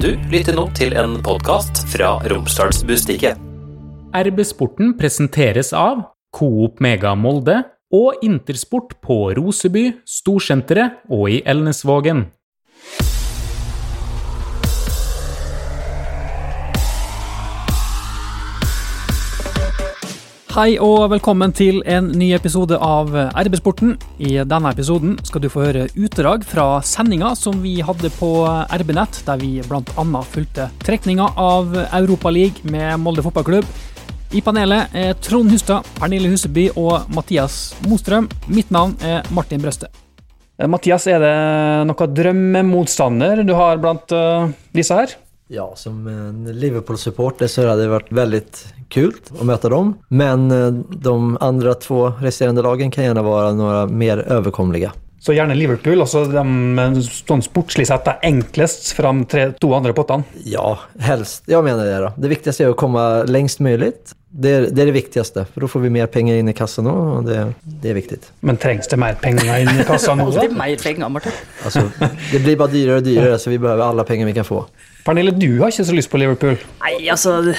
Du lytter nå til en podkast fra Romsdalsbustiket. RB-sporten presenteres av Coop Mega Molde og Intersport på Roseby, Storsenteret og i Elnesvågen. Hei og velkommen til en ny episode av RB-sporten. I denne episoden skal du få høre utdrag fra sendinga som vi hadde på RB-nett, der vi bl.a. fulgte trekninga av Europaligaen med Molde fotballklubb. I panelet er Trond Hustad, Pernille Huseby og Mathias Mostrøm. Mitt navn er Martin Brøste. Eh, Mathias, er det noen drømmemotstander du har blant eh, disse her? Ja, som en Liverpool-supporter så hade det varit väldigt kul att möta dem. Men eh, de andra två resterande lagen kan gjerne være några mer överkomliga. Så gjerne Liverpool, altså de sånn sportslig sett er enklest fra de to andre pottene. Ja, helst. Jeg mener det da. Det viktigste er å komme lengst mulig. Det er det är det viktigste, for da får vi mer penger inn i kassa nå, og det, det er viktig. Men trengs det mer penger inn i kassa nå? Alltid mer penger, Martin. Altså, det blir bare dyrere og dyrere, så vi behøver alle penger vi kan få. Pernille, du har ikke så lyst på Liverpool. Nei, altså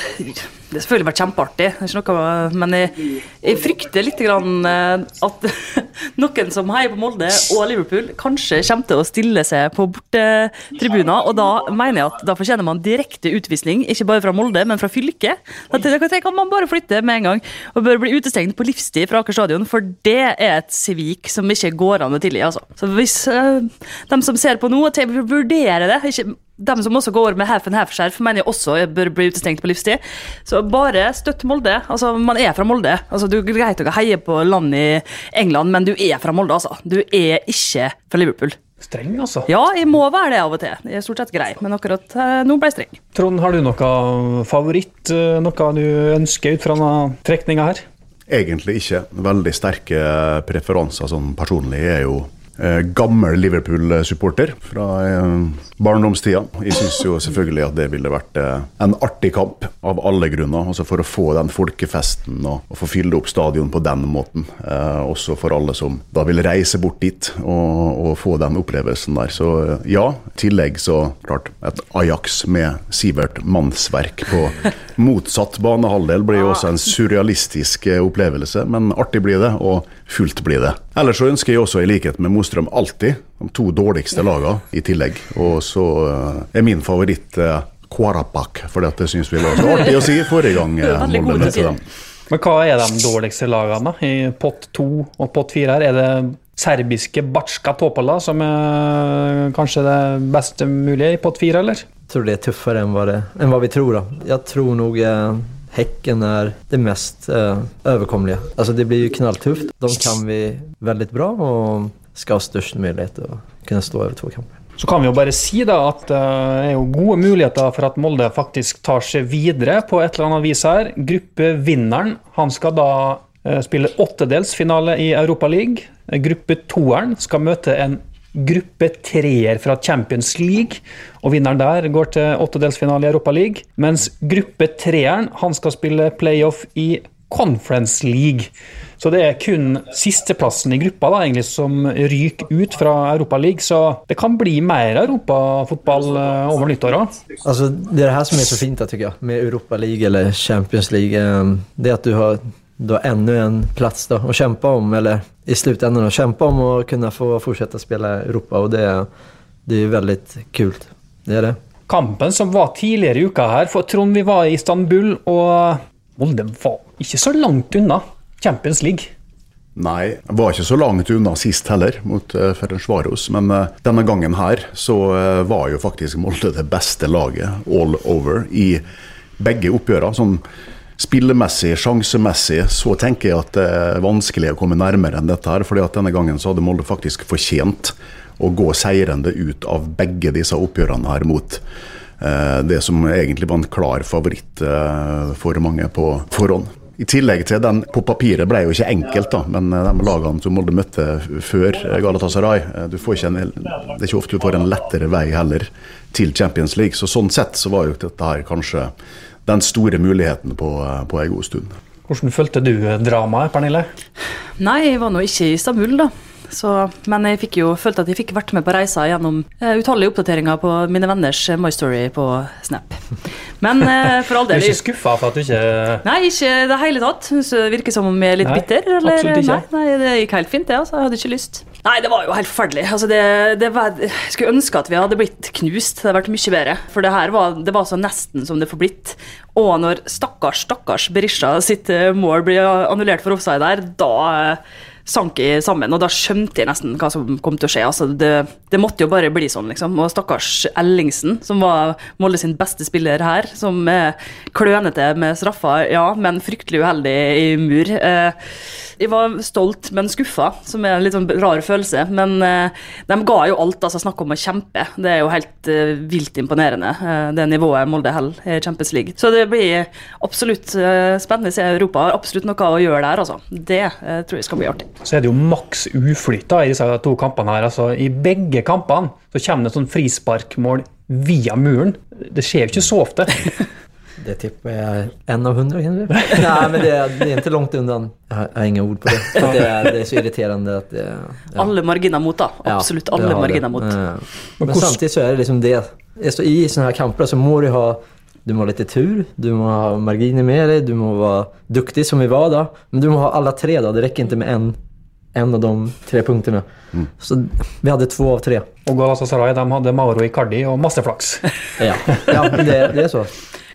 Det har selvfølgelig vært kjempeartig, noe, men jeg, jeg frykter litt eh, at noen som heier på Molde og Liverpool, kanskje kommer til å stille seg på bortetribuner. Og da mener jeg at da fortjener man direkte utvisning, ikke bare fra Molde, men fra fylket. Da kan man bare flytte med en gang og bør bli utestengt på livstid fra Aker stadion, for det er et svik som ikke går an å tilgi. Altså. Så hvis uh, de som ser på nå, vurderer det ikke de som også går med half and half-skjerf, mener jeg også bør bli utestengt på livstid. Så bare støtt Molde. Altså, man er fra Molde. Altså, du Greit å heie på land i England, men du er fra Molde, altså. Du er ikke fra Liverpool. Streng, altså. Ja, jeg må være det av og til. Jeg er stort sett grei, men akkurat eh, nå ble jeg streng. Trond, har du noe favoritt? eh, Noe du ønsker ut fra denne trekninga her? Egentlig ikke. Veldig sterke preferanser sånn personlig. Er jo gammel Liverpool-supporter fra eh, barndomstida. Jeg syns jo selvfølgelig at det ville vært eh, en artig kamp av alle grunner. Altså for å få den folkefesten og, og få fylle opp stadion på den måten. Eh, også for alle som da vil reise bort dit og, og få den opplevelsen der. Så eh, ja, i tillegg så klart et Ajax med Sivert Mannsverk på motsatt banehalvdel blir jo også en surrealistisk eh, opplevelse, men artig blir det, og fullt blir det. Ellers så ønsker jeg også, i likhet med Mostrøm, alltid de to dårligste lagene i tillegg. Og så eh, er min favoritt eh, Kvarapak, for det syns vi var så artig å si forrige gang. eh, Molde til møtte dem. Men hva er de dårligste lagene i pott to og pott fire her? Er det serbiske Batska Topola som er kanskje det beste mulige i pott fire, eller? Jeg tror det er tøffere enn hva, det, enn hva vi tror. da. Jeg tror nok eh, er är det mest eh, overkommelige. Altså, det blir jo knalltufft. De kan vi veldig bra och ska ha størst mulighet til å kunne stå over to kamper. Så kan vi jo bare si da at det er jo gode muligheter for at Molde faktisk tar seg videre på et eller annet vis her. Gruppevinneren han skal da eh, spille åttedelsfinale i Europaligaen. Gruppe toeren skal møte en gruppe treer fra Champions League, og vinneren der går til åttedelsfinale i Europaligaen. Mens gruppe treeren han skal spille playoff i Conference League. Så det er kun sisteplassen i gruppa da, egentlig, som ryker ut fra Europa League. Så det kan bli mer europafotball eh, over nyttår òg. Altså, det er det her som er så fint tycker jeg, med Europa League eller Champions League. eh, Det at att du har, du har enda en plass da, å kjempe om eller i slutten å kjempe om å kunne få fortsette å spille Europa og det, det er veldig kult. Det er det. Kampen som var tidligere i uka her, for Trond, vi var i Istanbul, og Molde var ikke så langt unna Champions League. Nei, jeg var ikke så langt unna sist heller, mot uh, Ferencvaros. Men uh, denne gangen her så uh, var jo faktisk Molde det beste laget all over i begge oppgjørene. Sånn spillemessig, sjansemessig, så tenker jeg at det er vanskelig å komme nærmere enn dette her. fordi at denne gangen så hadde Molde faktisk fortjent å gå seirende ut av begge disse oppgjørene her mot det som egentlig var en klar favoritt for mange på forhånd. I tillegg til den på papiret ble jo ikke enkelt, da, men eh, de lagene som Molde møtte før Galatasaray eh, du får ikke en, Det er ikke ofte du får en lettere vei heller til Champions League. Så sånn sett så var jo dette her kanskje den store muligheten på, eh, på en god stund. Hvordan følte du dramaet, Pernille? Nei, jeg var nå ikke i Istanbul, da. Så, men jeg fikk jo, følte at jeg fikk vært med på reisa gjennom uh, utallige oppdateringer på mine venners uh, My Story på Snap. Men uh, for all Du del er ikke skuffa for at du ikke Nei, ikke i det hele tatt. Det virker som om jeg er litt Nei, bitter. Eller? Nei, nei, det gikk helt fint, det. Altså. Jeg hadde ikke lyst. Nei, det var jo helt forferdelig. Altså, det, det var, jeg skulle ønske at vi hadde blitt knust. Det hadde vært mye bedre. For det her var, det var så nesten som det får blitt. Og når stakkars, stakkars Berisha sitt eh, mål blir annullert for offside der, da eh, sank jeg sammen, og da skjønte jeg nesten hva som kom til å skje. Altså, det, det måtte jo bare bli sånn, liksom. Og stakkars Ellingsen, som var Molde sin beste spiller her, som er klønete med straffa, ja, men fryktelig uheldig i mur. Eh, jeg var stolt, men skuffa, som er en litt sånn rar følelse. Men eh, de ga jo alt, altså snakk om å kjempe. Det er jo helt eh, vilt imponerende, det nivået Molde holder i Champions League. Så det blir absolutt spennende å se Europa. Absolutt noe å gjøre der, altså. Det tror jeg skal bli artig. Så er det jo maks uflyt i disse to kampene. her. Altså, I begge kampene så kommer det et sånn frisparkmål via muren. Det skjer jo ikke så ofte. Det tipper jeg en av hundre. Nei, men det, det er ikke langt undan. Jeg har, jeg har ingen ord på det. Det er, det er så irriterende at det... Ja. Alle marginer mot, da. Absolutt Ja, alle marginer mot. Ja. Men Men samtidig så er det liksom det. så I sånne her kamper så må du ha du må ha litt tur, du må ha marginer med deg, du må være duktig som vi var da. Men du må ha alle tre da. det rekker ikke med en, en av de tre punkterna. Så vi hadde to av tre. Og Galatasaray de hadde Mauro Icardi og masse flaks. Ja, ja det, det er så.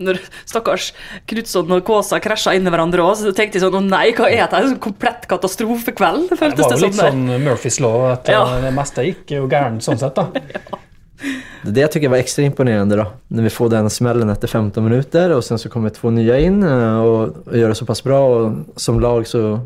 Når stakkars Knutson og Kåsa krasja inn i hverandre òg, så tenkte jeg sånn Å nei, hva er dette? En sånn komplett katastrofekveld, Det føltes var det jo litt som. der. sånn Murphys lov, at Ja. eh, det meste gikk jo gærent sånn sett. da. Det jag tycker var extra imponerande då, när vi får den smällen efter 15 minuter och sen så kommer två nya in eh, och, gör det så pass bra och som lag så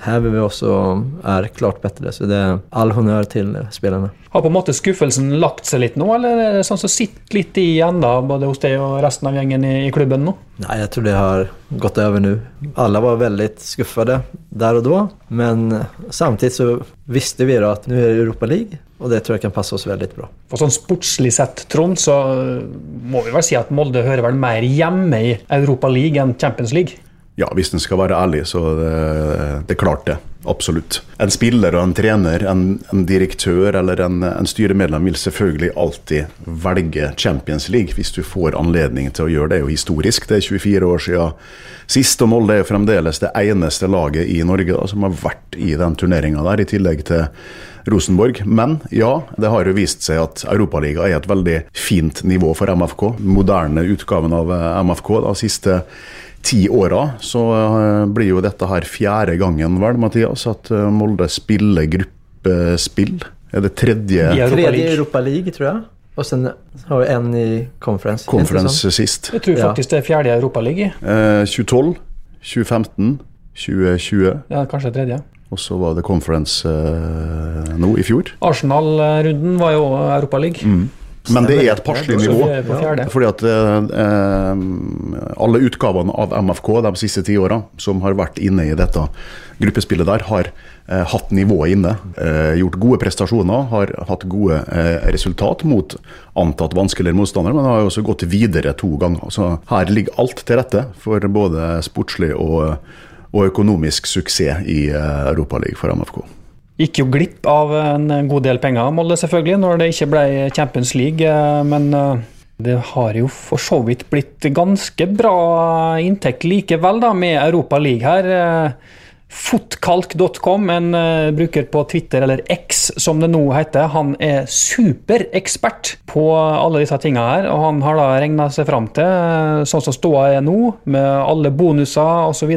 häver vi oss och är klart bättre. Så det är all honnör till spillerne. spelarna. Har på en måte skuffelsen lagt seg litt nå, eller er det sånn som sitter litt i enda, både hos deg og resten av gjengen i, klubben nå? Nej, jag tror det har gått över nu. Alla var väldigt skuffade där och då, men samtidig samtidigt så visste vi då att nu är det Europa League och det tror jag kan passa oss väldigt bra. For sånn sportslig sett, Trond, så eh, må vi vel si at Molde hører vel mer hjemme i Europa League enn Champions League. Ja, hvis en skal være ærlig, så det, det er klart det. Absolutt. En spiller og en trener, en, en direktør eller en, en styremedlem vil selvfølgelig alltid velge Champions League hvis du får anledning til å gjøre det. Det er jo historisk. Det er 24 år siden sist, og Molde er jo fremdeles det eneste laget i Norge da, som har vært i den turneringa der, i tillegg til Rosenborg. Men ja, det har jo vist seg at Europaligaen er et veldig fint nivå for MFK. Moderne utgaven av eh, MFK de siste ti åra. Så eh, blir jo dette her fjerde gangen, vel, Mathias, at eh, Molde spiller gruppespill. Er det tredje I Europa Tredje League. Europa League tror jeg. Og så har vi en i conference. Conference sist? Jeg tror Ja. faktisk det er fjerde i Europa League. Eh, 2012, 2015, 2020, Ja, kanskje tredje. Og så var det conference uh, nå i fjor. Arsenal-runden var jo Europa League. Men det er et passelig nivå. Fordi at eh, eh, alle utgavene av MFK de siste ti åra som har vært inne i dette gruppespillet der, har eh, hatt nivået inne. Eh, gjort gode prestasjoner, har hatt gode eh, resultat mot antatt vanskeligere motstandere, men har også gått videre to ganger. Så her ligger alt til rette for både sportslig og, og økonomisk suksess i eh, Europaligaen for MFK. Gikk jo glipp av en god del penger, Molde selvfølgelig, når det ikke ble Champions League. eh, Men eh, det har jo for så vidt blitt ganske bra inntekt likevel, da, med Europa League her. Fotkalk.com, en bruker på Twitter, eller X som det nå heter, han er superekspert på alle disse tingene her. Og han har da regna seg fram til, sånn som ståa er nå, med alle bonuser osv.,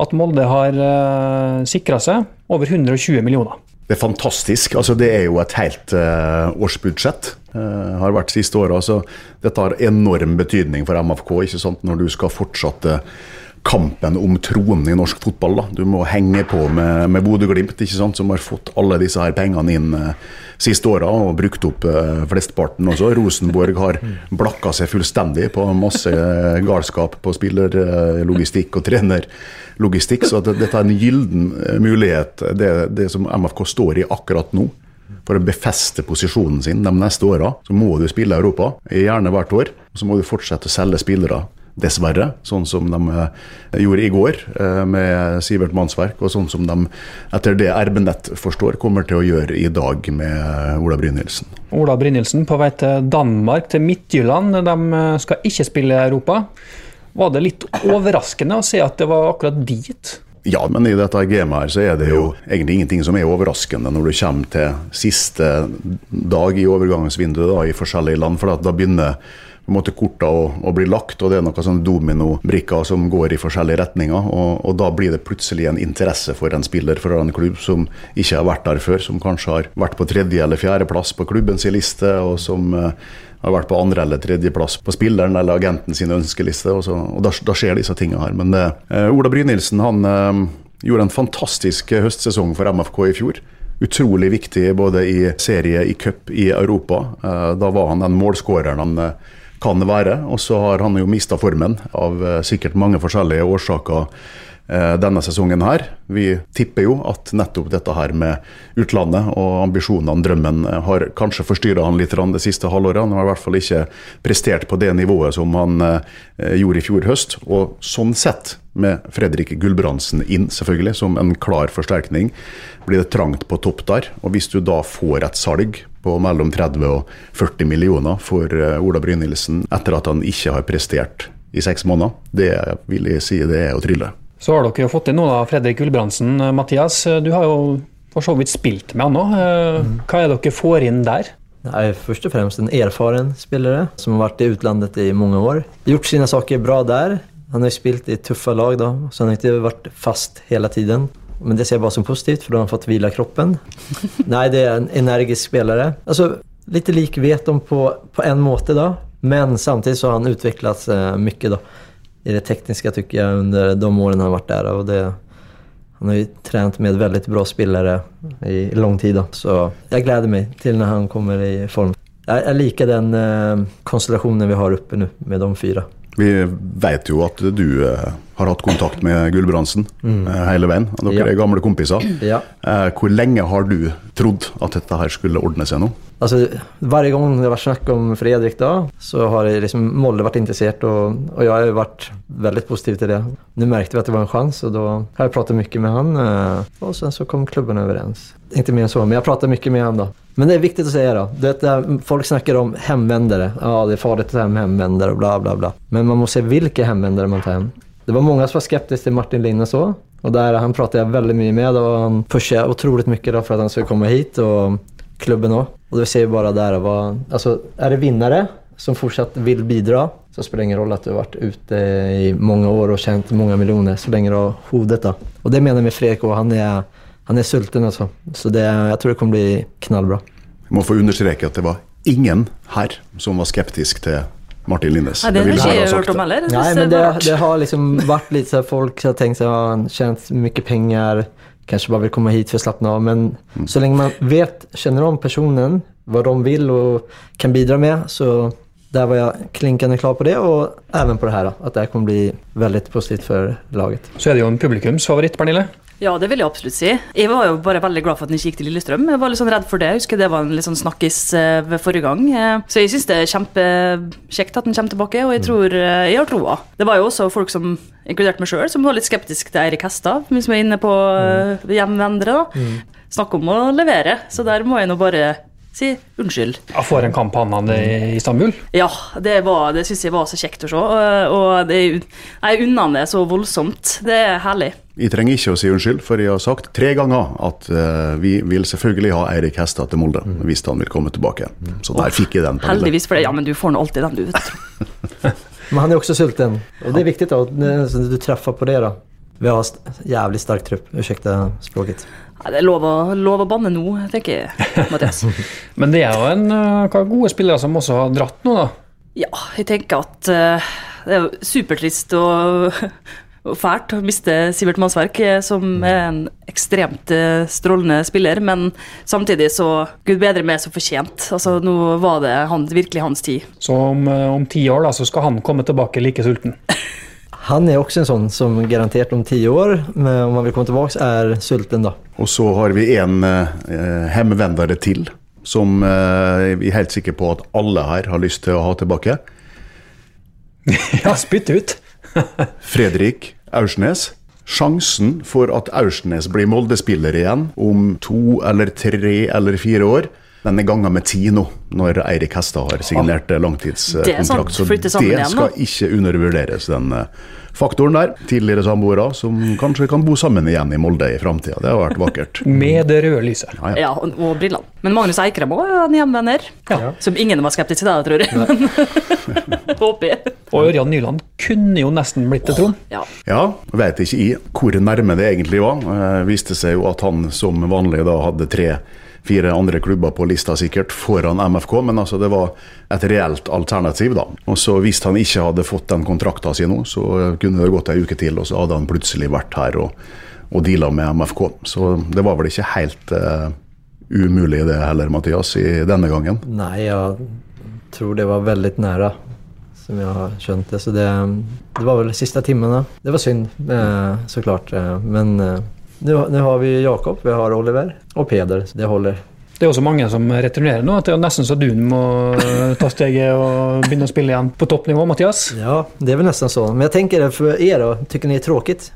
at Molde har uh, sikra seg over 120 millioner. Det er fantastisk. altså Det er jo et helt uh, årsbudsjett. Uh, har vært siste året. Altså, dette har enorm betydning for MFK ikke sant? når du skal fortsette kampen om tronen i norsk fotball. Da. Du må henge på med, med Bodø-Glimt, som har fått alle disse her pengene inn eh, siste åra og brukt opp eh, flesteparten også. Rosenborg har blakka seg fullstendig på masse eh, galskap på spillerlogistikk og trenerlogistikk. Så dette er en gyllen eh, mulighet, det, det som MFK står i akkurat nå. For å befeste posisjonen sin de neste åra, så må du spille Europa, gjerne hvert år. Og så må du fortsette å selge spillere dessverre. Sånn som de eh, gjorde i går eh, med Sivert Mannsverk, og sånn som de etter det RB Nett forstår, kommer til å gjøre i dag med Ola Brynildsen. Ola Brynildsen på vei til Danmark, til Midtjylland. De skal ikke spille i Europa. Var det litt overraskende å se at det var akkurat dit? Ja, men i dette gamet her så er det jo egentlig ingenting som er overraskende når du kommer til siste dag i overgangsvinduet da, i forskjellige land. For da begynner måte korta og, og blir lagt, og det er noen sånn dominobrikker som går i forskjellige retninger. Og, og, da blir det plutselig en interesse for en spiller fra en klubb som ikke har vært der før, som kanskje har vært på tredje- eller fjerdeplass på klubbens liste, og som eh, har vært på andre- eller tredjeplass på spilleren eller agenten sin ønskeliste. Og, så, og da, da, skjer disse tingene her. Men eh, Ola Brynildsen han uh, gjorde en fantastisk høstsesong for MFK i fjor utrolig viktig både i serie, i cup, i Europa. Da var han den målskåreren han kan det være. Og så har han jo mista formen av eh, sikkert mange forskjellige årsaker eh, denne sesongen her. Vi tipper jo at nettopp dette her med utlandet og ambisjonene, drømmen, eh, har kanskje forstyrra han litt det siste halvåret. Han har i hvert fall ikke prestert på det nivået som han gjorde i fjor høst. Og sånn sett, med Fredrik Gulbrandsen inn, selvfølgelig, som en klar forsterkning, blir det trangt på topp der. Og hvis du da får et salg på mellom 30 og 40 millioner for eh, Ola Brynildsen etter at han ikke har prestert i seks måneder. Det vil jeg si det er å trylle. Så har dere jo fått inn noe av Fredrik Gulbrandsen. Eh, Mathias, eh, du har jo for så vidt spilt med han òg. Hva er det dere får inn der? Nei, Først og fremst en erfaren spillere som har vært i utlandet i mange år. Gjort sine saker bra der. Han har spilt i tøffe lag, da, så han har ikke vært fast hele tiden. Men det ser jeg bare som positivt, for da har han fått hvile kroppen. Nei, det er en energisk spelare. Altså, litt lik Veton på, på en måte, da. Men samtidig så har han utviklet seg mye da, i det tekniske, syns jeg, under de årene han har vært der. Og det, han har jo trent med veldig bra spillere i lang tid. Da. Så jeg gleder meg til når han kommer i form. Jeg, jeg liker den eh, konstellasjonen vi har oppe nå, med de fire. Vi vet jo at du eh, har hatt kontakt med Gulbrandsen mm. Eh, hele veien. Dere ja. er gamle kompiser. Ja. Eh, hvor lenge har du trodd at dette her skulle ordne seg nå? Altså, Hver gang det har vært snakk om Fredrik, da, så har liksom Molde vært interessert, og, og, jeg har vært veldig positiv til det. Nå merket vi at det var en sjanse, og da har jeg pratet mye med han. Og så, så kom klubben overens. Ikke mer enn så, men jeg pratet mye med han da. Men det er viktig å si da. Det folk snakker om hemvendere. Ja, det er farlig å ta hjem hemvändare og bla bla bla. Men man må se hvilke hemvendere man tar hjem. Det var mange som var skeptiske til Martin Linnes òg. Og der han pratet jeg veldig mye med, og han pushet utrolig mye for at han skulle komme hit. Og klubben òg. Og det ser bare der hva, altså, Er det vinnere som fortsatt vil bidra, så spiller det ingen rolle at du har vært ute i mange år og tjent mange millioner, så lenge du har hodet. da. Og det mener jeg med Fredrik òg. Han han er sulten, altså. Så det, jeg tror det kommer bli knallbra. Jeg må få understreke at det var ingen her som var skeptisk til Martin Linnes. Ja, det har ikke jeg hørt om heller. Nei, men det, det, har liksom vært litt så folk som har tenkt seg han tjent mye penger, kanskje bare vil komme hit for å slappe av. Men mm. så lenge man vet, kjenner om personen, hva de vil og kan bidra med, så der var jeg klinkende klar på det, og også på det her. At det kommer bli veldig positivt for laget. Så er det jo en publikumsfavoritt, Pernille? Ja, det vil jeg absolutt si. Jeg var jo bare veldig glad for at den ikke gikk til Lillestrøm. Jeg var litt sånn redd for det. Jeg husker det var en litt sånn snakkis eh, ved forrige gang. Eh, så jeg syns det er kjempekjekt at den kommer tilbake, og jeg tror eh, jeg har troa. Det var jo også folk som, inkludert meg sjøl, som var litt skeptisk til Eirik Hestad, hvis vi er inne på mm. hjemvendere. da. Mm. Snakk om å levere, så der må jeg nå bare si unnskyld. Ja, får en kamp han hadde i Istanbul? Ja, det, var, det syns jeg var så kjekt å se. Og det, jeg unner han det så voldsomt. Det er herlig. Jeg trenger ikke å si unnskyld, for jeg har sagt tre ganger at uh, vi vil selvfølgelig ha Eirik Hestad til Molde mm. hvis han vil komme tilbake. Så der fikk jeg den. Heldigvis for det. Ja, men du får nå alltid den, du. vet Men han er også sulten. Og det er viktig at du treffer på det. da. Vi har jævlig sterk trupp. Unnskyld språket. Ja, det er lov å, lov å banne nå, tenker jeg, Mathias. Men det er jo en hva gode spillere som også har dratt nå, da? Ja, jeg tenker at uh, det er supertrist og, og fælt å miste Sivert Mannsverk, eh, som er en ekstremt strålende spiller. Men samtidig så Gud bedre meg så fortjent. Altså, nå var det han, virkelig hans tid. Så om, om ti år da, så skal han komme tilbake like sulten? Han er også en sånn som garantert om ti år, om han vil komme tilbake, er sulten. da. Og så har vi en eh, hjemvendere til, som eh, vi er helt sikre på at alle her har lyst til å ha tilbake. Ja, spytt ut. Fredrik Aursnes. Sjansen for at Aursnes blir Molde-spiller igjen om to eller tre eller fire år, den er ganga med ti nå, når Eirik Hestad har signert er langtidskontrakt. Så det skal ikke undervurderes, den eh, faktoren der. Tidligere samboere som kanskje kan bo sammen igjen i Molde i framtida. Det har vært vakkert. Med det røde lyset. Ja, ja. Ja, og, og brillene. Men Magnus Eikrem òg er en hjemvenner. Ja. Som ingen var skeptisk til, det, tror jeg. Men håper jeg. Og Ørjan Nyland kunne jo nesten blitt det, Trond. Ja. Ja, vet ikke i hvor nærme det egentlig var. Det viste seg jo at han som vanlig da hadde tre-fire andre klubber på lista sikkert foran MFK, men altså det var et reelt alternativ, da. Og så hvis han ikke hadde fått den kontrakta si nå, så kunne det gått ei uke til, og så hadde han plutselig vært her og, og deala med MFK. Så det var vel ikke helt uh, umulig det heller, Mathias, i denne gangen. Nei, jeg tror det var veldig nære. som jeg har skjønt det. Så det, det var vel de siste timene. Det var synd eh, såklart. Eh, men eh, nu, nu har vi Jakob, vi har Oliver og Peder. Det holder. Det er også mange som returnerer nå at det er nesten så du må ta steget og begynne å spille igjen på toppnivå, Mathias. Ja, det er vel nesten sånn. Men jeg tenker for er då, tycker ni det er tråkigt?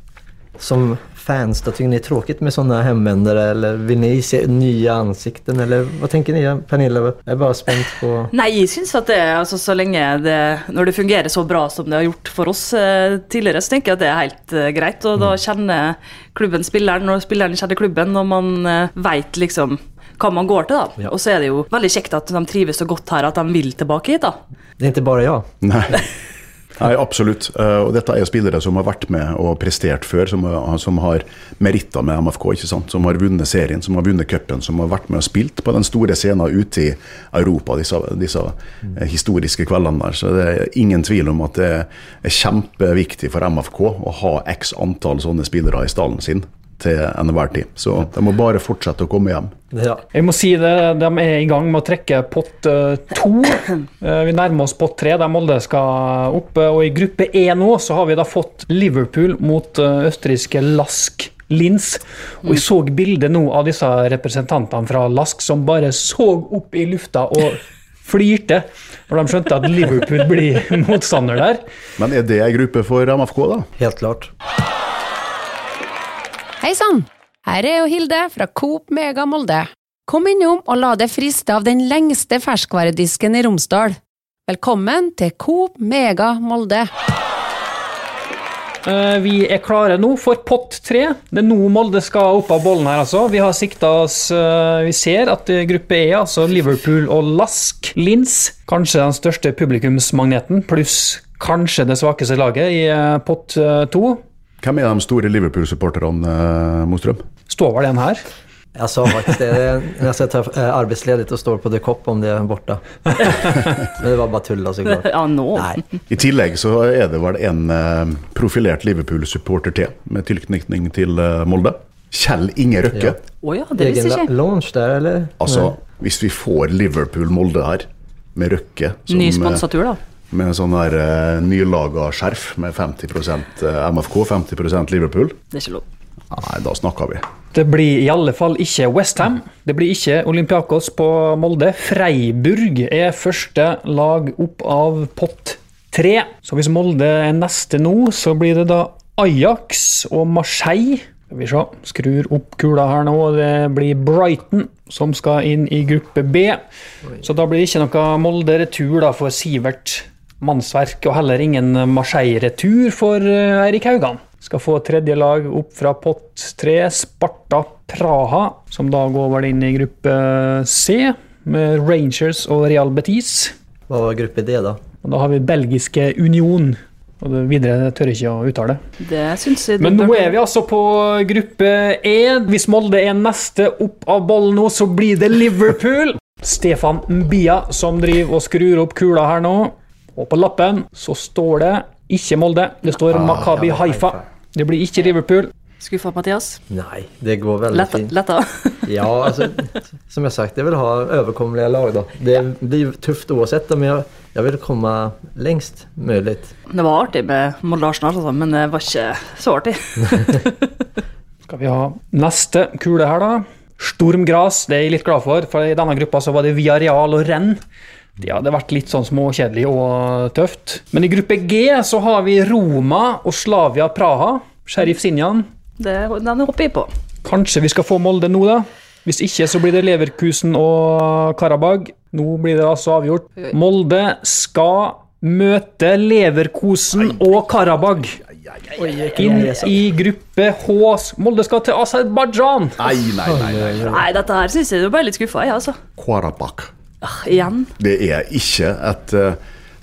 Som fans då, tycker ni det är tråkigt med sådana hemvändare eller vill ni se nya ansikten eller vad tänker ni Pernilla? Jag är bara spänd på... Nei, jeg syns at det, altså, så lenge det Når det fungerer så bra som det har gjort for oss eh, tidligere, så tenker jeg at det er helt eh, greit. Og da känner klubben spilleren, og spilleren kjenner klubben, og man eh, vet liksom hva man går til, da. Ja. Og så er det jo veldig kjekt at de trives så godt her at de vil tilbake hit, da. Det är inte bara jag. Nei. Nei, absolutt. Eh, Og dette er spillere som har vært med og prestert før, som, har- meritter med MFK, ikke sant? som har vunnet serien, som har vunnet cupen, som har vært med og spilt på den store scenen ute i Europa, disse, disse eh, historiske kveldene der. Så det er ingen tvil om at det er kjempeviktig for MFK å ha x antall sånne spillere i stallen sin til enhver tid. Så de må bare fortsette å komme hjem. Ja. Jeg må si det, De er i gang med å trekke pott eh, to. Eh, vi nærmer oss pott tre, der Molde skal opp. Eh, Og I gruppe E nå så har vi da fått Liverpool mot østerrikske Lask. Lins. Og jeg så bildet nå av disse representantene fra Lask som bare så opp i lufta og flirte når de skjønte at Liverpool blir motstander der. Men er det ei gruppe for MFK, da? Helt klart. Hei sann! Her er jo Hilde fra Coop Mega Molde. Kom innom og la deg friste av den lengste ferskvaredisken i Romsdal. Velkommen til Coop Mega Molde. Eh, Vi er klare nå for pott tre. Det er nå Molde skal opp av bollen her, altså. Vi har sikta oss eh, Vi ser at gruppe E, altså Liverpool og Lask Lins, kanskje den største publikumsmagneten, pluss kanskje det svakeste laget i eh, pott to. Hvem er de store Liverpool-supporterne, eh, Mostrøm? Står vel en her? Jeg sa faktisk det Jeg skal ta arbeidsledig og och står på The Cop om det er borte. Men det var bare tull. Altså, Ja, nå. Nei. I tillegg så er det vel en eh, profilert Liverpool-supporter til, med tilknytning til eh, Molde. Kjell Inge Røkke. Ja. Oh, ja, det visste ikke. launch der, eller? Altså, hvis vi får Liverpool-Molde her, med Røkke som, Ny eh, sponsatur, da. Med en sånn der uh, nylaga skjerf med 50% MFK, 50% Liverpool, Det er ikke lov. nei, da snakker vi. Det blir i alle fall ikke Westham. Det blir ikke Olympiakos på Molde. Freiburg er første lag opp av pott tre. Så hvis Molde er neste nå, så blir det da Ajax og Marseille. Skal vi se, skrur opp kula her nå. Det blir Brighton som skal inn i gruppe B. Så da blir det ikke noe Molde-retur da for Sivert Mannsverk, og heller ingen Marseille-retur for eh, Eirik Haugan. Skal få tredje lag opp fra pott tre, Sparta Praha, som da går vel inn i gruppe C, med Rangers og Real Betis. Hva var gruppe D da? Og da har vi belgiske Union. Og det videre tør jeg ikke å uttale. Det synes jeg Men nå er vi altså på gruppe E. Hvis Molde er neste opp av bollen nå, så blir det Liverpool. Stefan Mbia som driver og skrur opp kula her nå. Og på lappen så står det ikke Molde. Det står Makabi ja, Haifa. Haifa. Det blir ikke Liverpool. Skuffa, Mathias? Nei, det går veldig Letta? fint. letta. Ja, altså, som har sagt, jeg vil ha overkommelige lag da. Det blir tufft oavsett men jeg, vil komme lengst längst möjligt. Det var artig med Molde Arsenal, altså, men det var ikke så artig. Skal vi ha neste kule her, da. Stormgras, det er jeg litt glad for, for i denne gruppa så var det Via Real og Renn. Det hadde vært litt sånn småkjedelig og tøft. Men i gruppe G så har vi Roma og Slavia Praha. Sheriff Sinjan. Det, den hopper jeg på. Kanskje vi skal få Molde nå, da? Hvis ikke så blir det Leverkusen og Karabag. Nå blir det altså avgjort. Molde skal møte Leverkusen og Karabag. Inn i gruppe H. Molde skal til Aserbajdsjan. Nei, nei, nei. nei. Nei, dette her syns jeg du ble litt skuffa, i, altså. Karabakh. Ah, igjen. Det er ikke et eh,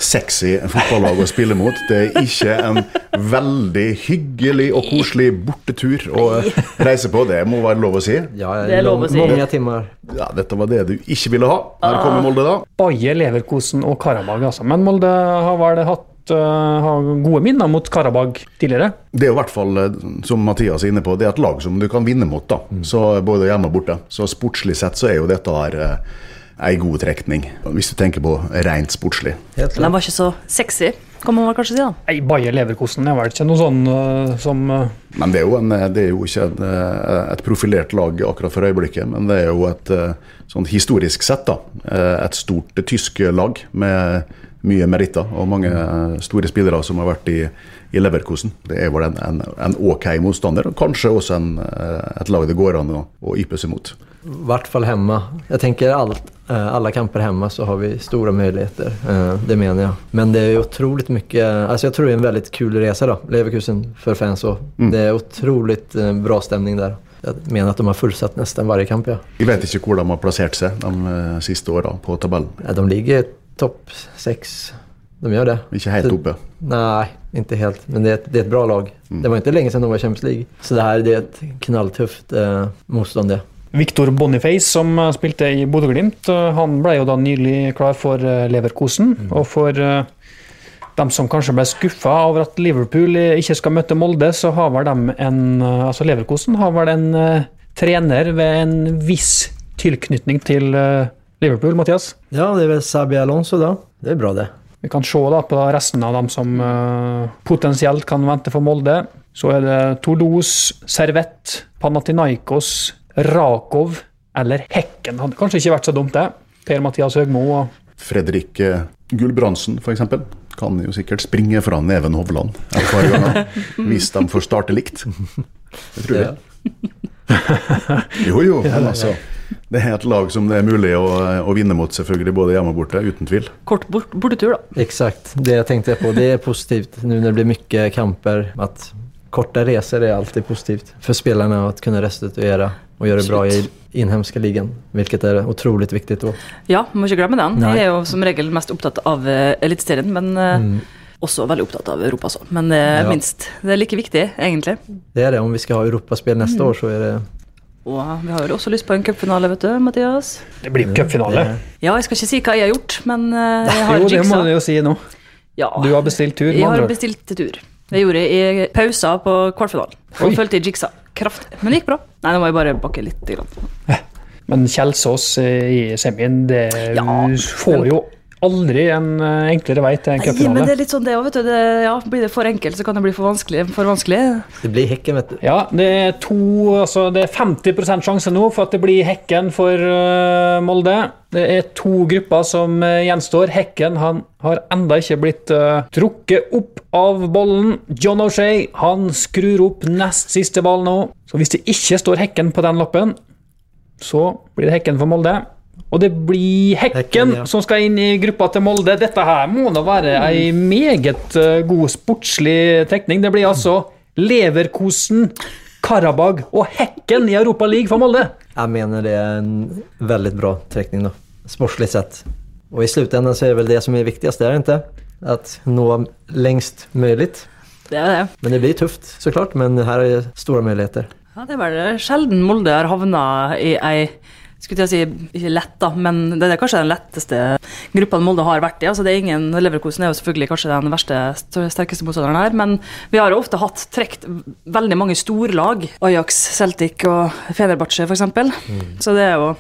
sexy fotballag å spille mot. Det er ikke en veldig hyggelig og koselig bortetur å reise på. Det må være lov å si. Ja, Det er lov å si. Mange timer. Ja, Dette var det du ikke ville ha. Her kommer Molde, da. Bayer, Leverkosen og Karabag, altså. Men Molde har vel hatt eh, har gode minner mot Karabag tidligere. Det er i hvert fall, eh, som Mathias er inne på, det er et lag som du kan vinne mot. da. Så Både hjemme og borte. Så sportslig sett så er jo dette her eh, ei god trekning. Hvis du tenker på rent sportslig. Men Den var ikke så sexy, kan man vel kanskje si. da. Nei, Bayer Leverkosen er vel ikke noe sånn uh, som uh... Men det er jo, en, det er jo ikke en, eh, et profilert lag akkurat for øyeblikket, men det er jo et eh, sånn historisk sett da, eh, et stort tysk lag med mye meritter og mange eh, store spillere som har vært i, i Leverkosen. Det er vel en, en, en ok motstander, og kanskje også en, eh, et lag det går an å, å yppe seg mot. I hvert fall hjemme. Jeg tenker allt, eh, alla kamper hemma så har vi stora möjligheter. Eh, Det menar jag. Men det är ju otroligt mycket, alltså jag tror det är en väldigt kul resa då. Leverkusen för fans och det är otroligt eh, bra stämning där. Jeg mener at de har fullsatt nesten varje kamp ja. Jeg vet ikke hvor de har plassert seg de eh, siste åra på tabellen. ja de ligger topp seks. De gjør det. Ikke helt Så- oppe. Nei, ikke helt. Men det er, et, det er et bra lag. Det var ikke lenge siden de var i Champions League. Så det her det er et knalltøft eh, motstånd det. Victor Boniface, som eh, spilte i Bodø-Glimt, eh, han ble jo da nylig klar for Leverkosen. Leverkosen. Og for eh, dem som kanskje ble skuffa over at Liverpool eh, ikke skal møte Molde, så har vel dem en eh, Altså Leverkosen har vel en eh, trener ved en viss tilknytning til eh, Liverpool, Mathias. Ja, det er vel Sabi Alonso da. Det er bra det. Vi kan se da på resten av dem som eh, potensielt kan vente for Molde. Så er det Toulouse, Servette, Panathinaikos, Rakov eller Hekken. Det Hadde kanskje ikke vært så dumt, det. Per-Mathias Høgmo og Fredrik eh, Gulbrandsen f.eks. kan jo sikkert springe fra Neven Hovland hver gang, hvis de får starte likt. Det tror jeg. Jo, jo, men altså. Det er et lag som det er mulig å, å vinne mot, selvfølgelig, både hjemme og borte, uten tvil. Kort bortetur, da. Exakt, det tenkte jeg på. Det er positivt nå når det blir mye kamper. Att korta resor är alltid positivt för spelarna att kunna restituera och gjøre det bra i innenlandske ligaen, hvilket er utrolig viktig. Også. Ja, må ikke glemme den. Nei. Jeg er jo som regel mest opptatt av uh, Eliteserien, men mm. også veldig opptatt av Europa, så. Men er Ja. minst. Det er like viktig, egentlig. Det er det, om vi skal ha europaspill neste mm. år så er det... Og vi har jo også lyst på en cupfinale, vet du, Mathias. Det blir cupfinale. Ja, jeg skal ikke si hva jeg har gjort, men eh, jeg har Jo, det må du jo si nå. Ja. Du har bestilt tur, med Jeg har bestilt tur. Det gjorde jeg i pausa på kvartfinalen. Og følte jeg jigsa kraftig. Men det gikk bra. Nei, nå må jeg bare bakke litt. Grann. Men Kjelsås eh, i semien, det Ja, får jo aldri en eh, enklere vei til en cupfinale. men det er litt sånn det òg, vet du. Det, ja, blir det for enkelt, så kan det bli for vanskelig. For vanskelig. Det blir hekken, vet du. Ja, det er to Altså, det er 50% sjanse nå for at det blir Hekken for uh, Molde. Det er to grupper som eh, gjenstår. Hekken han har enda ikke blitt uh, trukket opp av bollen. John O'Shay han skrur opp nest siste ball nå. Så hvis det ikke står Hekken på den lappen, så blir det Hekken for Molde. Og det blir Hekken, Hekken, ja. som skal inn i gruppa til Molde. Dette her må da være ei meget eh, god sportslig trekning. Det blir altså Leverkosen, Karabag og Hekken i Europa League for Molde. Jeg mener det er en veldig bra trekning, da. Sportslig sett. Og i sluttenden så er det vel det som er viktigast, er det ikke? At nå lengst mulig. Det er det. Men det blir tufft såklart, men her er det store muligheter. Ja, det er vel sjelden Molde har havna i ei skulle jeg si, ikke lett, da, men det er kanskje den letteste gruppa Molde har vært i. altså det er ingen, Leverkosen er jo selvfølgelig kanskje den verste, sterkeste motstanderen her, men vi har jo ofte hatt trukket veldig mange storlag. Ajax, Celtic og Fenerbahçe, f.eks. Så det er jo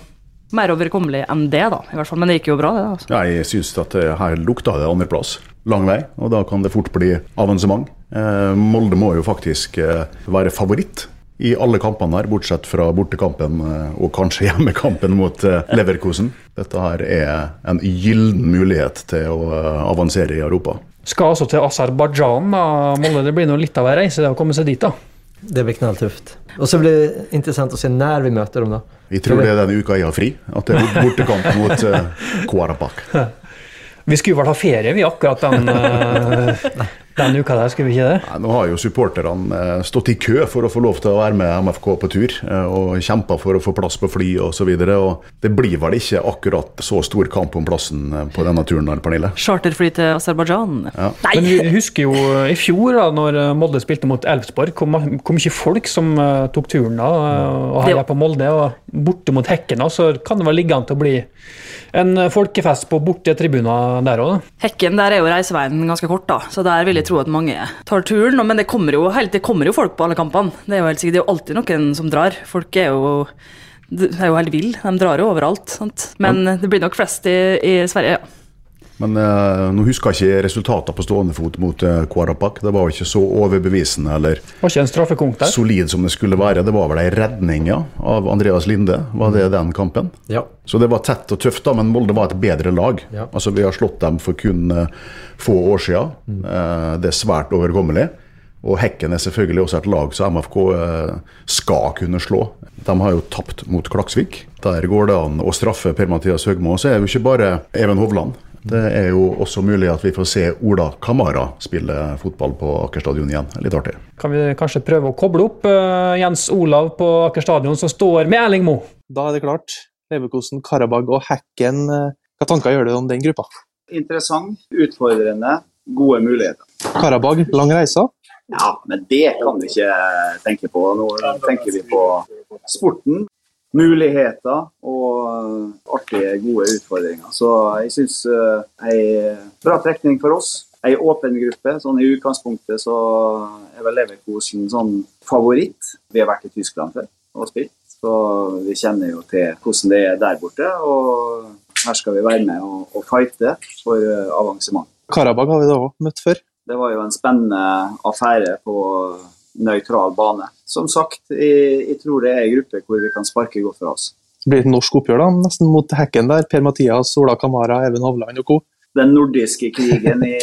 mer overkommelig enn det, da, i hvert fall. Men det gikk jo bra, det. altså. Ja, jeg syns at her lukta det andreplass. Lang vei, og da kan det fort bli avansement. Eh, Molde må jo faktisk eh, være favoritt i alle kampene her, bortsett fra bortekampen eh, og kanskje hjemmekampen mot Leverkusen. Leverkosen. Dette her er en gyllen mulighet til å eh, avansere i Europa. Skal altså til Aserbajdsjan. da, Molde. Det blir nå litt av ei reise det å komme seg dit, da. Det blir knalltøft. Og så blir det interessant å se når vi møter dem da. Vi tror det er den uka jeg har fri, at det er bortekamp mot uh, Kuarapak. Vi skulle vel ha ferie, vi, akkurat den, eh, den uka der, skulle vi ikke det? Nei, Nå har jo supporterne eh, stått i kø for å få lov til å være med MFK på tur, eh, og kjempa for å få plass på fly osv. Det blir vel ikke akkurat så stor kamp om plassen eh, på denne turen, Pernille? Charterfly til Aserbajdsjan. Ja. Nei! Men vi husker jo i fjor, da når Molde spilte mot Elfsborg, hvor mye folk som tok turen da, og heia på Molde. Og borte mot Hekken, så kan det vel ligge an til å bli en folkefest på borte tribuner der òg. Hekken der er jo reiseveien ganske kort, da, så der vil jeg tro at mange tar turen. Men det kommer jo, helt, det kommer jo folk på alle kampene. Det er jo helt sikkert, det er jo alltid noen som drar. Folk er jo de er jo helt ville. De drar jo overalt. Sant? Men det blir nok flest i, i Sverige, ja. Men eh, nå husker jeg ikke resultatene på stående fot mot eh, Kvarabak. Det var jo ikke så overbevisende eller Var ikke en straffekonk der? solid som det skulle være. Det var vel ei redning ja, av Andreas Linde, var det den kampen? Ja. Så det var tett og tøft, da, men Molde var et bedre lag. Ja. Altså Vi har slått dem for kun eh, få år siden. Eh, det er svært overkommelig. Og Hekken er selvfølgelig også et lag som MFK eh, skal kunne slå. De har jo tapt mot Klaksvik. Der går det an å straffe Per-Mathias Høgmo. Så er det jo ikke bare Even Hovland. Det er jo også mulig at vi får se Ola Kamara spille fotball på Aker stadion igjen. Litt artig. Kan vi kanskje prøve å koble opp eh, Jens Olav på Aker stadion, som står med Erling Moe? Da er det klart. Leverkosen, Karabag og Hekken. eh, Hva tanker gjør du om den gruppa? interessant, utfordrende, gode muligheter. Karabag, lang reise. Ja, men det kan vi ikke tenke på. Nå tenker vi på sporten, muligheter og artige, gode utfordringer. Så jeg syns ei bra trekning for oss. Ei åpen gruppe. sånn I utgangspunktet så er vel Leverkosen sånn favoritt. Vi har vært i Tyskland før og spilt, så vi kjenner jo til hvordan det er der borte. Og her skal vi være med og, og fighte for eh, avansement. Karabag har vi da òg møtt før. Det var jo en spennende affære på nøytral bane. Som sagt, jeg, jeg tror det er en gruppe hvor vi kan sparke godt fra oss. Det blir et norsk oppgjør da, nesten mot Hekken der. Per-Mathias, Ola Kamara, Even Hovland og co. Den nordiske krigen i,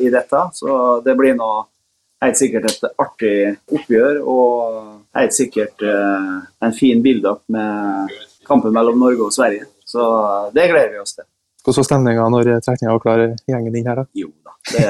i dette, så det blir nå helt sikkert et artig oppgjør. Og helt sikkert eh, en fin build-up med kampen mellom Norge og Sverige. Så det gleder vi oss til. Hvordan var stemninga når trekninga var klar gjengen din her? da? Jo da, det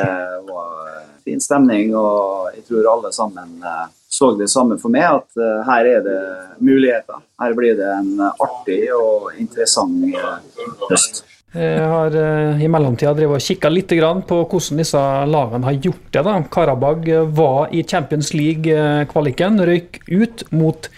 var fin stemning, og jeg tror alle sammen eh, så det samme for meg, at eh, her er det muligheter. Her blir det en artig og interessant eh, høst. Jeg har i mellomtida drevet og kikka litt på hvordan disse lagene har gjort det. da. Karabag var i Champions League-kvaliken, røyk ut mot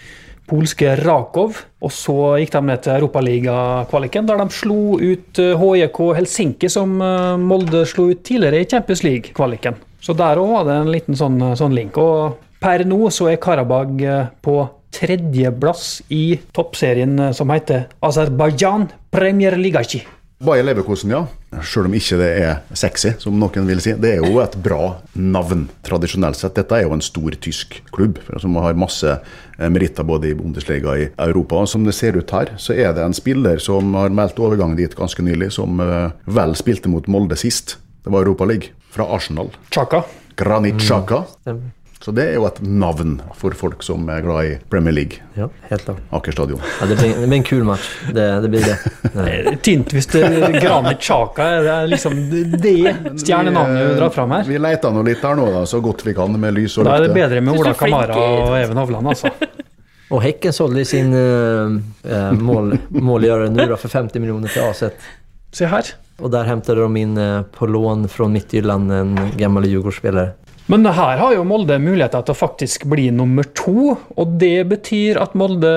polske Rakov. Og så gikk de ned til Europaliga-kvaliken, der de slo ut HJK Helsinki, som Molde slo ut tidligere i Champions League-kvaliken. Så der òg var det en liten sånn, sånn link. Og per nå så er Karabag eh, på tredjeplass i toppserien eh, som heter Aserbajdsjan Premier Ligachi. Bayer Leverkosen, ja. Selv om ikke det er sexy, som noen vil si. Det er jo et bra navn, tradisjonelt sett. Dette er jo en stor tysk klubb som har masse eh, meritter både i Bundesliga og i Europa. Og som det ser ut her, så er det en spiller som har meldt overgang dit ganske nylig, som eh, vel spilte mot Molde sist. Det var Europa League, fra Arsenal. Chaka. Granit Chaka. Mm, Så det er jo et navn for folk som er glad i Premier League. Ja, helt klart. Aker stadion. Ja, det, blir, det blir en kul match. Det, det blir det. Nej. Det er Tynt hvis det Granit Chaka er det liksom det stjernenavnet du drar fram her. Vi leter nå litt her nå, da, så godt vi kan, med lys og Da er det bedre med Ola er Kamara og Even Hovland, altså. Og Hekken solgte sin uh, mål, målgjører nu for 50 millioner til AZ. Se her. Och der hentet de in eh, på lån fra Midtjylland en gammel Djurgårdsspelare. Men her har jo Molde muligheter til å faktisk bli nummer to. Og det betyr at Molde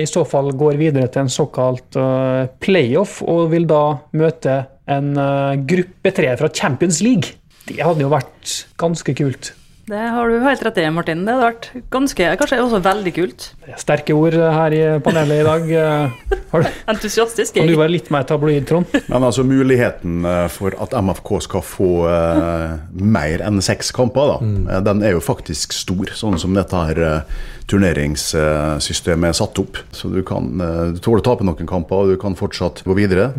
i så fall går videre til en såkalt eh, playoff, og vil da møte en eh, gruppe tre fra Champions League. Det hadde jo vært ganske kult. Det har du helt rett i, Martin. Det hadde vært ganske, kanskje også veldig kult. Sterke ord her i panelet i dag. Eh, Har du, Entusiastisk. kan du være litt mer tabloid, Trond? Men altså muligheten eh, for at MFK skal få uh, mer enn seks kamper, da, mm. den er jo faktisk stor, sånn som dette her turneringssystemet er satt opp. Så du kan uh, du tåler å tape noen kamper, og du kan fortsatt gå videre.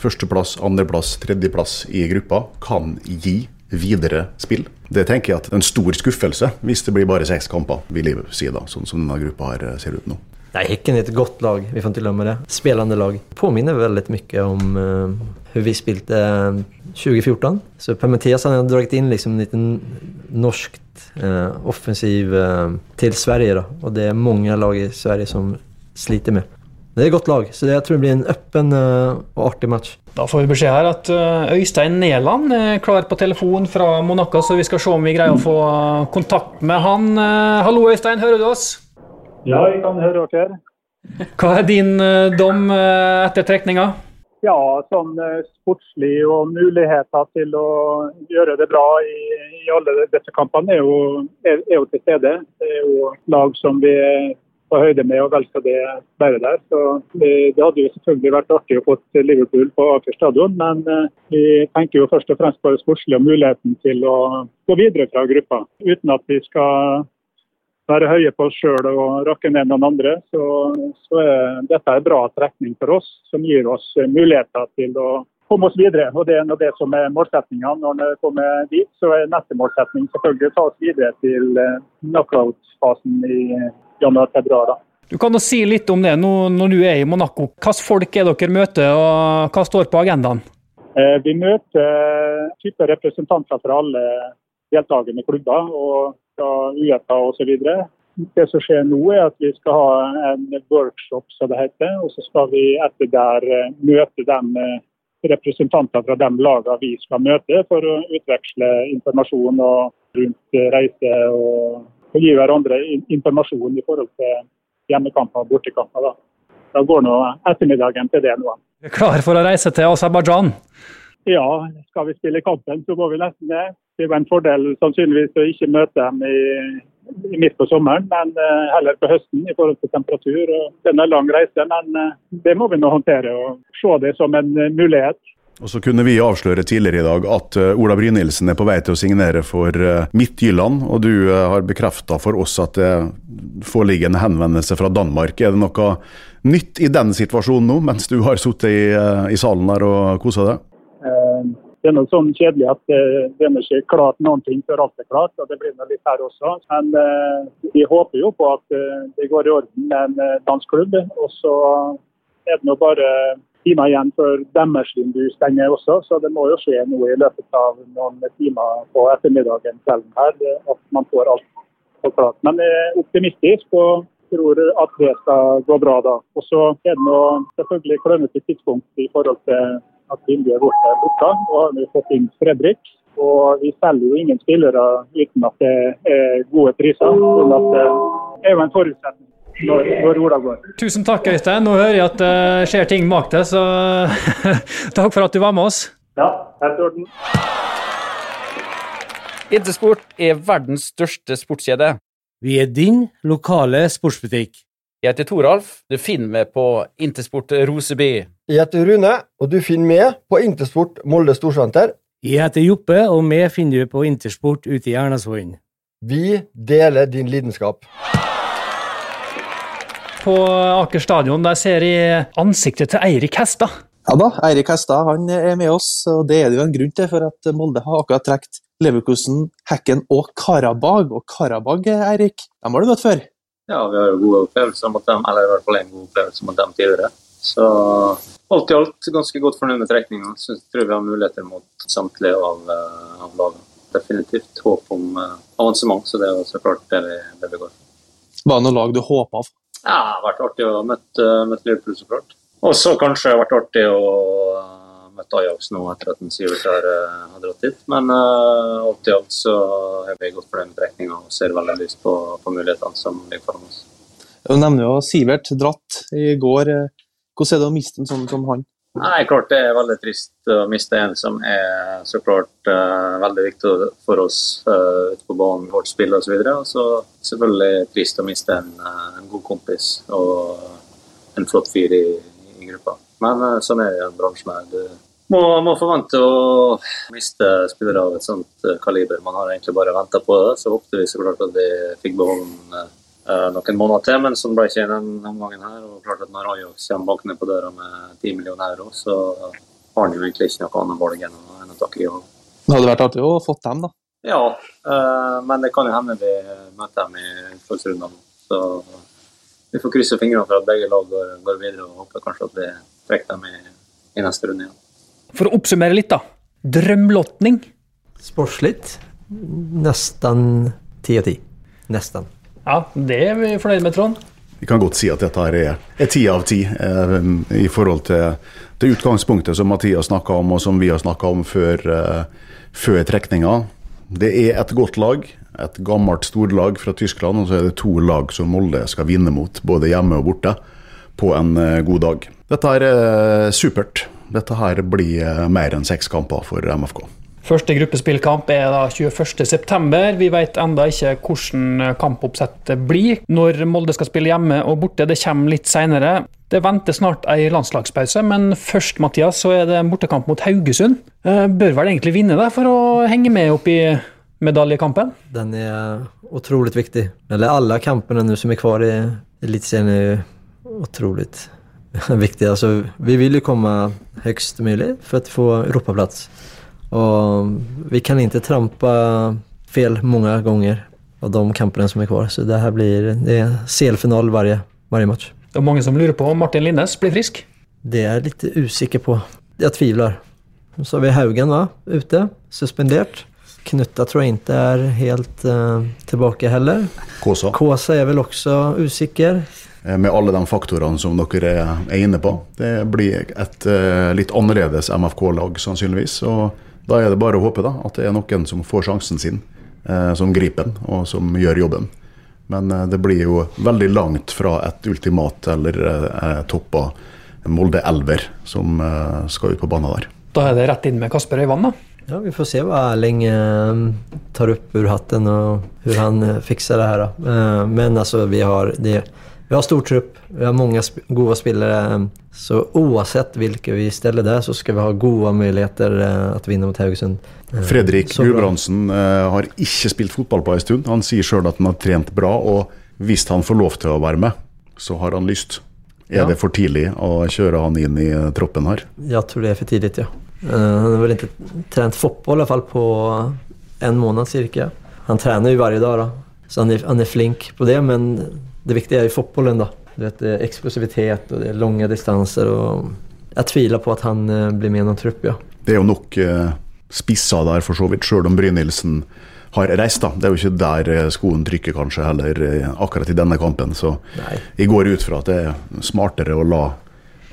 Førsteplass, andreplass, tredjeplass i gruppa kan gi videre spill. Det tenker jeg at en stor skuffelse, hvis det blir bare seks kamper, vil jeg si da, sånn som denne gruppa her eh, ser ut nå. Nei, Häcken är ett gott lag, vi får inte glömma det. Spelande lag. Påminner väldigt mycket om eh, hur vi spilte eh, 2014. Så Per Mathias har dragit in liksom en liten norskt uh, offensiv uh, til Sverige då. Och det er mange lag i Sverige som sliter med. Det er et godt lag, så det, jeg tror det blir en øppen og artig match. Da får vi beskjed her at eh, Øystein Neland er klar på telefon fra Monaco, så vi skal se om vi greier å få eh, kontakt med han. Eh, Hallo, Øystein, hører du oss? Ja, jeg kan høre dere. Hva er din eh, dom eh, etter trekninga? Ja, sånn eh, sportslig og muligheter til å gjøre det bra i, i alle disse kampene er jo, er, er jo til stede. Det er jo lag som vi på høyde med og vel skal det være der. Så det, hadde jo selvfølgelig vært artig å få Liverpool på Aker stadion, men eh, vi tenker jo først og fremst på det sportslige og muligheten til å gå videre fra gruppa. Uten at vi skal være høye på oss sjøl og rakke ned noen andre, så, så er dette en bra trekning for oss, som gir oss muligheter til å komme oss videre. Og Det er det som er målsettinga. Når vi kommer dit, så er neste målsetting selvfølgelig å ta oss videre til eh, knockout-fasen i januar-februar. Du kan da si litt om det nå når du er i Monaco. Hvilke folk er dere møter, og hva står på agendaen? Eh, Vi møter type representanter fra alle deltakende klubber og fra Uefa osv. Det som skjer nå, er at vi skal ha en workshop, som det heter. Og så skal vi etter der eh, møte de eh, representanter fra de lagene vi skal møte, for å utveksle informasjon rundt eh, reise og, og gi hverandre informasjon i forhold til hjemmekamper og bortekamper. Da. da går nå ettermiddagen til det nå. Er klar for å reise til Aserbajdsjan? Ja, skal vi spille kampen, så må vi nesten det. Det er jo en fordel sannsynligvis å ikke møte dem i, i midt på sommeren, men uh, heller på høsten i forhold til temperatur. Og det er en lang reise, men uh, det må vi nå håndtere og se det som en eh, mulighet. Og så kunne vi avsløre tidligere i dag at eh, Ola Brynildsen er på vei til å signere for eh, Midtjylland, og du eh, har bekrefta for oss at det foreligger en henvendelse fra Danmark. Er det noe nytt i den situasjonen nå, mens du har sittet i, i salen der og kosa deg? Det er noe sånn kjedelig at det er ikke klart noen ting før alt er klart, og det blir noe litt her også. Men vi håper jo på at det går i orden med en dansk klubb. Og så er det nå bare timer igjen før deres vindu stenger også, så det må jo skje noe i løpet av noen timer på ettermiddagen kvelden her, eh, at man får alt på klart. Men jeg er optimistisk og tror at det skal gå bra da. Og så er det nå selvfølgelig klønete tidspunkt i forhold til at vinduet er borte. borte. Og har vi fått inn Fredrik. Og vi selger jo ingen spillere uten at det er gode priser. sånn at det er jo en forutsetning når, når Ola går. Tusen takk, Øystein. Nå hører jeg at det skjer ting bak deg, så takk for at du var med oss. Ja, helt i orden. Intersport er verdens største sportskjede. Vi er din lokale sportsbutikk. Jeg heter Toralf. Du finner meg på Intersport Roseby. Jeg heter Rune, og du finner meg på Intersport Molde Storsenter. Jeg heter Joppe, og vi finner du på Intersport ute i Ernasvollen. Vi deler din lidenskap. På Aker stadion der ser jeg ansiktet til Eirik Hestad. Ja da, Eirik Hestad han er med oss, og det er det jo en grunn til, for at Molde har akkurat trukket Leverkusen, Hekken og Karabag. Og Karabag, Eirik, dem har du møtt før? Ja, vi har jo gode opplevelser mot dem, eller i hvert fall en god opplevelse mot dem tidligere. Så alt i alt ganske godt fornøyd med trekninga. jeg Tror vi har muligheter mot samtlige av, eh, av lagene. Definitivt håp om eh, avansement, så det er jo så klart det vi, det vi går for. Var det noe lag du håpa av? Ja, det har vært artig å møte, møte Liverpool, så klart. Og så kanskje det har vært artig å uh, møte Ajax nå etter at Sivert har, eh, har dratt dit. Men uh, alt i alt så er vi godt fornøyd med trekninga og ser veldig lyst på, på mulighetene som ligger foran oss. Du nevner jo Sivert dratt i går. eh, Hvordan er det å miste en sånn som han? Nei, klart det er veldig trist å miste en som er så klart uh, veldig viktig for oss uh, på banen, vårt spill osv. Og så selvfølgelig trist å miste en, uh, en, god kompis og en flott fyr i, i gruppa. Men uh, sånn er det i en bransje her. Du må, må forvente å miste spillere av et sånt kaliber. Man har egentlig bare venta på det. Så håpte vi så klart at vi fikk beholde Eh, noen måneder til, men sånn ble ikke den omgangen her. og klart at Når Ajax kommer bak ned på døra med 10 millioner euro, så har han jo egentlig ikke noe annet valg enn å, takke ja. Det hadde vært artig å få dem, da. Ja, uh, men det kan jo hende vi møter dem i utslagsrundene. Så vi får krysse fingrene for at begge lag går, går videre, og håper kanskje at vi trekker dem i, i neste runde igjen. For å oppsummere litt, da. Drømlotning? Sportslig nesten ti av ti. Nesten. Ja, det er vi fornøyd med, Trond. Vi kan godt si at dette er ti av ti eh, i forhold til til utgangspunktet som Mathias snakka om, og som vi har snakka om før, eh, før trekninga. Det er et godt lag, et gammelt storlag fra Tyskland, og så er det to lag som Molde skal vinne mot, både hjemme og borte, på en eh, god dag. Dette er eh, supert. Dette her blir eh, mer enn seks kamper for MFK. Første gruppespillkamp er da 21.9. Vi vet enda ikke hvordan kampoppsettet blir når Molde skal spille hjemme og borte. Det kommer litt seinere. Det venter snart ei landslagspause, men først Mathias, så er det en bortekamp mot Haugesund. Eh, bør vel egentlig vinne det for å henge med opp i medaljekampen? Den er utrolig viktig. Eller alle kampene nå som er kvar i Eliteserien, er utrolig viktige. Altså, vi vil jo komme høyest mulig for å få europaplass. Og vi kan ikke trampa fel mange ganger av de kampene som er kvar. Så det her blir det er CL-final hver, hver match. Det er mange som lurer på om Martin Linnes blir frisk? Det er jeg litt usikker på. Jeg tviler. Så har vi Haugen va? ute, suspendert. Knutta tror jeg ikke er helt uh, tilbake heller. Kåsa. Kåsa er vel også usikker. Eh, med alle de faktorene som dere er inne på. Det blir et uh, litt annerledes MFK-lag sannsynligvis. og da er det bare å håpe da, at det er noen som får sjansen sin, eh, som griper den og som gjør jobben. Men eh, det blir jo veldig langt fra et ultimat eller eh, toppa Molde Elver som eh, skal ut på banen der. Da er det rett inn med Kasper Øyvand, da. Ja, Vi får se hva Erling eh, tar opp ur hatten og hvordan han eh, fikser det her. Eh, men altså, vi har det vi har stor trupp, vi har mange sp gode spillere. Så uansett hvilke vi stiller der, så skal vi ha gode muligheter uh, å vinne mot Haugesund. Uh, Fredrik Gudbrandsen uh, har ikke spilt fotball på en stund. Han sier sjøl at han har trent bra, og hvis han får lov til å være med, så har han lyst. Er ja. det for tidlig å kjøre han inn i troppen her? Jeg tror det er for tidlig, ja. han har vel ikke trent fotball i hvert fall på en måned cirka. Han trener jo hver dag, da. så han er, han er flink på det. men det viktige er jo fotballen. da. Det er eksplosivitet og det er lange distanser. og Jeg tviler på at han eh, blir med i noen trupp, ja. Det er jo nok eh, spisser der, for så vidt, sjøl om Brynildsen har reist. da. Det er jo ikke der eh, skoen trykker, kanskje, heller eh, akkurat i denne kampen. Så Nei. jeg går ut fra at det er smartere å la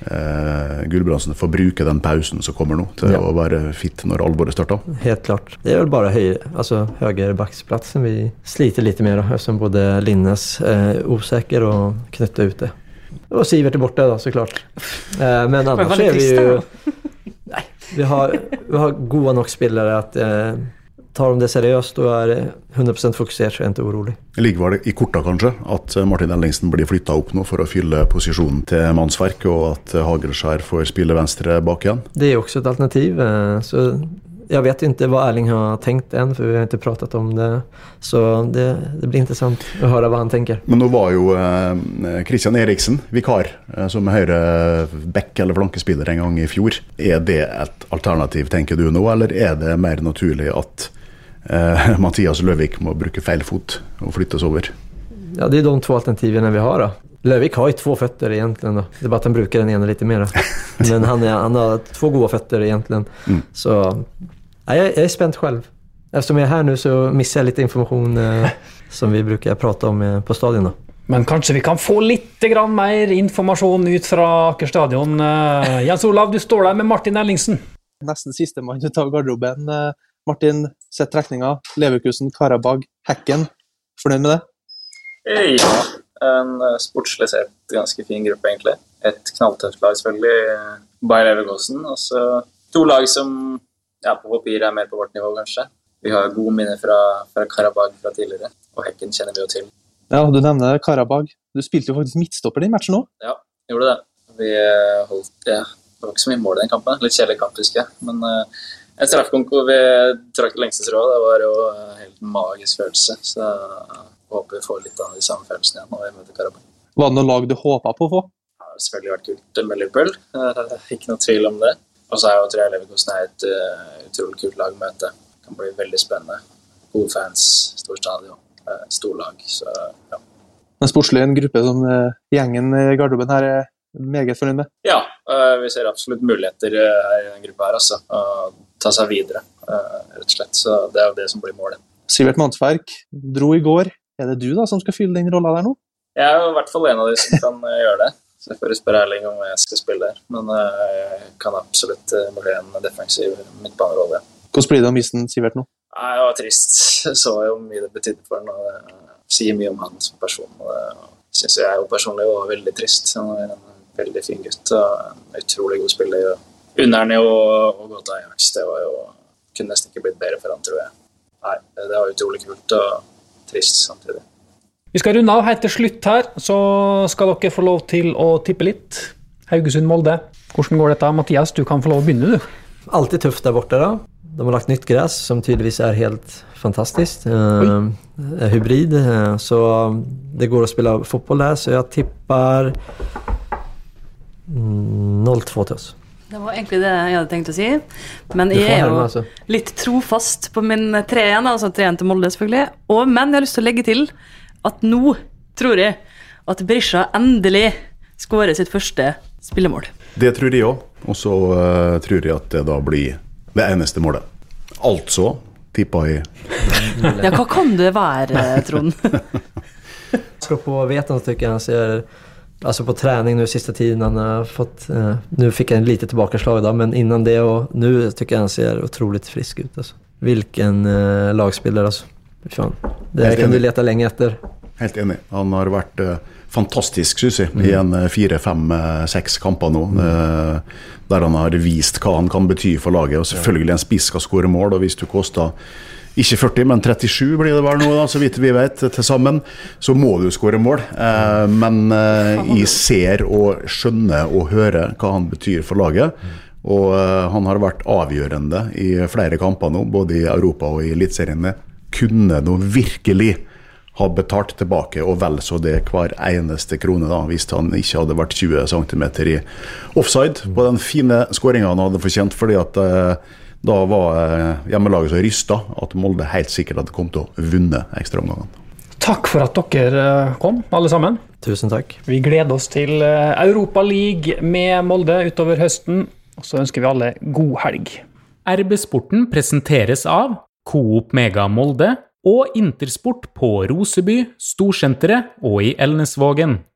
eh, Gulbrandsen får bruke den pausen som kommer nå, til ja. å være fit når alvoret starter. Helt klart. Det er vel bare høyre, altså, høyrebacksplassen vi sliter litt med, som både Linnes er eh, usikker og knytta ute. Og Sivert er borte, da, så klart. Eh, men annars er vi jo Nei, vi har, vi har gode nok spillere at eh, tar de det seriøst og er 100 fokusert, så er jeg ikke urolig. Ligger vel i korta kanskje at Martin Ellingsen blir flytta opp nå for å fylle posisjonen til mannsverk, og at Hagelskjær får spille venstre bak igjen? Det er også et alternativ. Eh, så jeg vet ikke hva Erling har tenkt än, for vi har ikke pratet om det. Så det, det, blir interessant å høre hva han tenker. Men nå var jo eh, Christian Eriksen vikar eh, som høyre back eller flankespiller en gang i fjor. Er det et alternativ, tenker du nå, eller er det mer naturlig at eh, Mathias Løvik må bruke feil fot og flyttes over. Ja, Det er de to alternativene vi har. da. Løvik har jo to føtter, egentlig. Da. Det er bare at han bruker den ene litt mer. Da. Men han, er, han, har to gode føtter, egentlig. Mm. Så ja, jeg, jeg er spent selv. Eftersom jeg er her nå, så mister jeg litt informasjon eh, som vi bruker prate om eh, på stadion. da. Men kanskje vi kan få litt mer informasjon ut fra Aker stadion. Uh, Jens Olav, du står der med Martin Ellingsen. Nesten sistemann ut av garderoben. Martin, sett trekninga. Leverkusen, Karabag, Hekken. Fornøyd med det? Ja. En eh, sportslig sett ganske fin gruppe, egentlig. Et knalltøft lag, selvfølgelig. by Leverkosten. Og så to lag som ja, på papir er mer på vårt nivå, kanskje. Vi har gode minner fra, fra Karabag fra tidligere, og Hekken kjenner vi jo til. Ja, Du nevner Karabag. Du spilte jo faktisk midtstopper i matchen òg. Ja, gjorde det. Vi eh, holdt ja, Det var ikke så mye mål i den kampen. Litt kjedelig kamp, husker jeg. Men uh, en straffekonk hvor vi trakk det var jo en helt magisk følelse. Så jeg håper vi får litt av de samme følelsene igjen når vi møter Karabakh. Var det noe lag du håpa på å få? Det har selvfølgelig vært kult med Liverpool. Uh, ikke noe tvil om det. Og så er jo, Trea er et uh, utrolig kult lag å møte. Det kan bli veldig spennende. Gode fans, stor stadion, uh, stor lag. Så ja. Men sportslig en gruppe som gjengen i garderoben her er meget fornøyd med? Ja, vi ser absolutt muligheter her i den gruppa her, altså. Ta seg videre, rett og slett. Så det er jo det som blir målet. Sivert Mannsverk dro i går. Er det du da som skal fylle den rolla der nå? Jeg er jo i hvert fall en av de som kan gjøre det. Så jeg får spørre Erling om jeg skal spille der. Men jeg kan absolutt bli en defensiv midtbanerolle. Hvordan blir det å miste Sivert nå? Nei, Det var trist. Jeg så jo mye det betydde for ham. Det sier mye om han som person. Det syns jeg jo personlig var veldig trist. Han er en veldig fin gutt og en utrolig god spiller. Unner han jo å gå til Ajax. Det var jo, kunne nesten ikke blitt bedre for han, tror jeg. Nei, Det var utrolig kult og trist samtidig. Vi skal runde av helt til slutt her, så skal dere få lov til å tippe litt. Haugesund-Molde. Hvordan går dette? Mathias, du kan få lov å begynne, du. Alltid tøft der borte, da. De har lagt nytt gress som tydeligvis er helt fantastisk. Uh, hybrid. Uh, så det går å spille fotball der, så jeg tipper mm, 0-2 til oss. Det var egentlig det jeg hadde tenkt å si. Men jeg er jo altså. litt trofast på min 3-1, altså 3-1 til Molde, selvfølgelig. Og, men jeg har lyst til å legge til at nå tror jeg at Berisha endelig skårer sitt første spillemål. Det tror jeg òg. Og så uh, tror jeg at det da blir det eneste målet. Altså tippa jeg Ja, hva kan det være, Trond? Jeg Veton på tycker jag han ser, alltså på träning nu sista tiden han har fått, eh, nu fick han lite tillbakaslag då, men innan det och nu tycker jag han ser otroligt frisk ut alltså. Vilken eh, lagspelare alltså. Fan. Det Helt kan du lete leta lenge etter. Helt enig. Han har vært eh, fantastisk, syns jeg, i en eh, fire, fem, eh, kamper nå. eh, der han har vist hva han kan bety for laget. Og selvfølgelig en spiss skal skåre mål, og hvis du koster ikke 40, men 37 blir det vel nå, da, så vidt vi vet, til sammen, så må du skåre mål. Eh, men eh, jeg ser og skjønner og hører hva han betyr for laget. Og eh, han har vært avgjørende i flere kamper nå, både i Europa og i Eliteserien. Kunne nå virkelig ha betalt tilbake, og vel så det hver eneste krone, da, hvis han ikke hadde vært 20 cm i offside på den fine skåringa han hadde fortjent. fordi at eh, da var eh, hjemmelaget så rysta at Molde helt sikkert hadde kommet til å vunne ekstraomgangene. Takk for at dere eh, kom, alle sammen. Tusen takk. Vi gleder oss til eh, Europa League med Molde utover høsten. Og så ønsker vi alle god helg. RB-sporten presenteres av Coop Mega Molde og Intersport på Roseby, Storsenteret og i Elnesvågen.